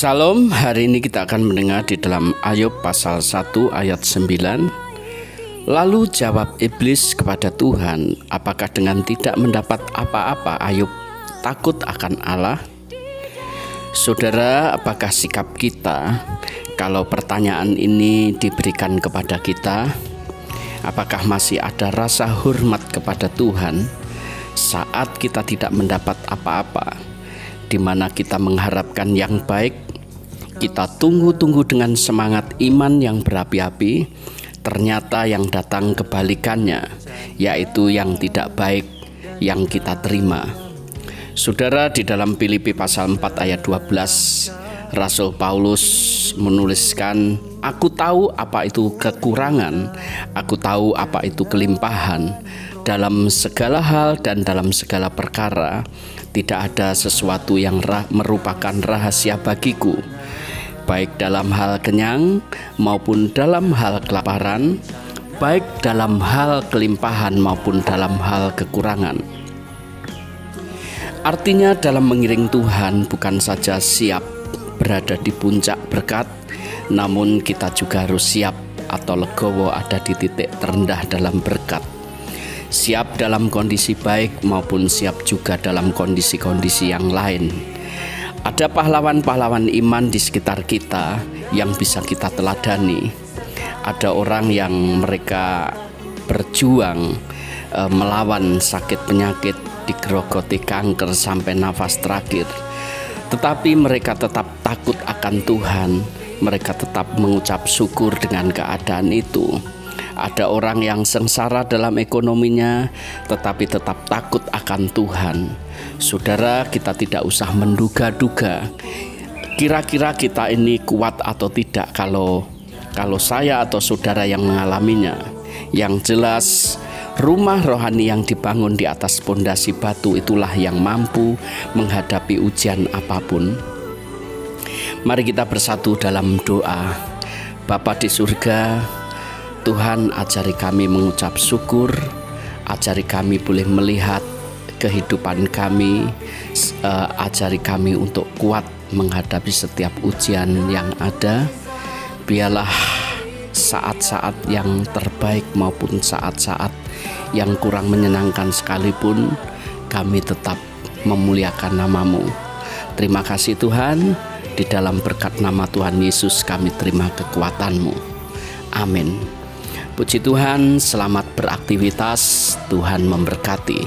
Salam, hari ini kita akan mendengar di dalam Ayub pasal 1 ayat 9 Lalu jawab iblis kepada Tuhan Apakah dengan tidak mendapat apa-apa Ayub takut akan Allah? Saudara, apakah sikap kita kalau pertanyaan ini diberikan kepada kita? Apakah masih ada rasa hormat kepada Tuhan saat kita tidak mendapat apa-apa? di mana kita mengharapkan yang baik, kita tunggu-tunggu dengan semangat iman yang berapi-api, ternyata yang datang kebalikannya, yaitu yang tidak baik yang kita terima. Saudara di dalam Filipi pasal 4 ayat 12 Rasul Paulus menuliskan Aku tahu apa itu kekurangan Aku tahu apa itu kelimpahan. Dalam segala hal dan dalam segala perkara tidak ada sesuatu yang merupakan rahasia bagiku, baik dalam hal kenyang maupun dalam hal kelaparan, baik dalam hal kelimpahan maupun dalam hal kekurangan. Artinya, dalam mengiring Tuhan, bukan saja siap berada di puncak berkat, namun kita juga harus siap atau legowo ada di titik terendah dalam berkat siap dalam kondisi baik maupun siap juga dalam kondisi-kondisi yang lain. Ada pahlawan-pahlawan iman di sekitar kita yang bisa kita teladani. Ada orang yang mereka berjuang e, melawan sakit penyakit, digerogoti kanker sampai nafas terakhir. Tetapi mereka tetap takut akan Tuhan, mereka tetap mengucap syukur dengan keadaan itu ada orang yang sengsara dalam ekonominya, tetapi tetap takut akan Tuhan. Saudara, kita tidak usah menduga-duga. Kira-kira kita ini kuat atau tidak kalau kalau saya atau saudara yang mengalaminya. Yang jelas, rumah rohani yang dibangun di atas pondasi batu itulah yang mampu menghadapi ujian apa pun. Mari kita bersatu dalam doa. Bapa di surga, Tuhan ajari kami mengucap syukur, ajari kami boleh melihat kehidupan kami, uh, ajari kami untuk kuat menghadapi setiap ujian yang ada. Biarlah saat-saat yang terbaik maupun saat-saat yang kurang menyenangkan sekalipun kami tetap memuliakan namamu. Terima kasih Tuhan, di dalam berkat nama Tuhan Yesus kami terima kekuatanmu. Amin. Puji Tuhan, selamat beraktivitas. Tuhan memberkati.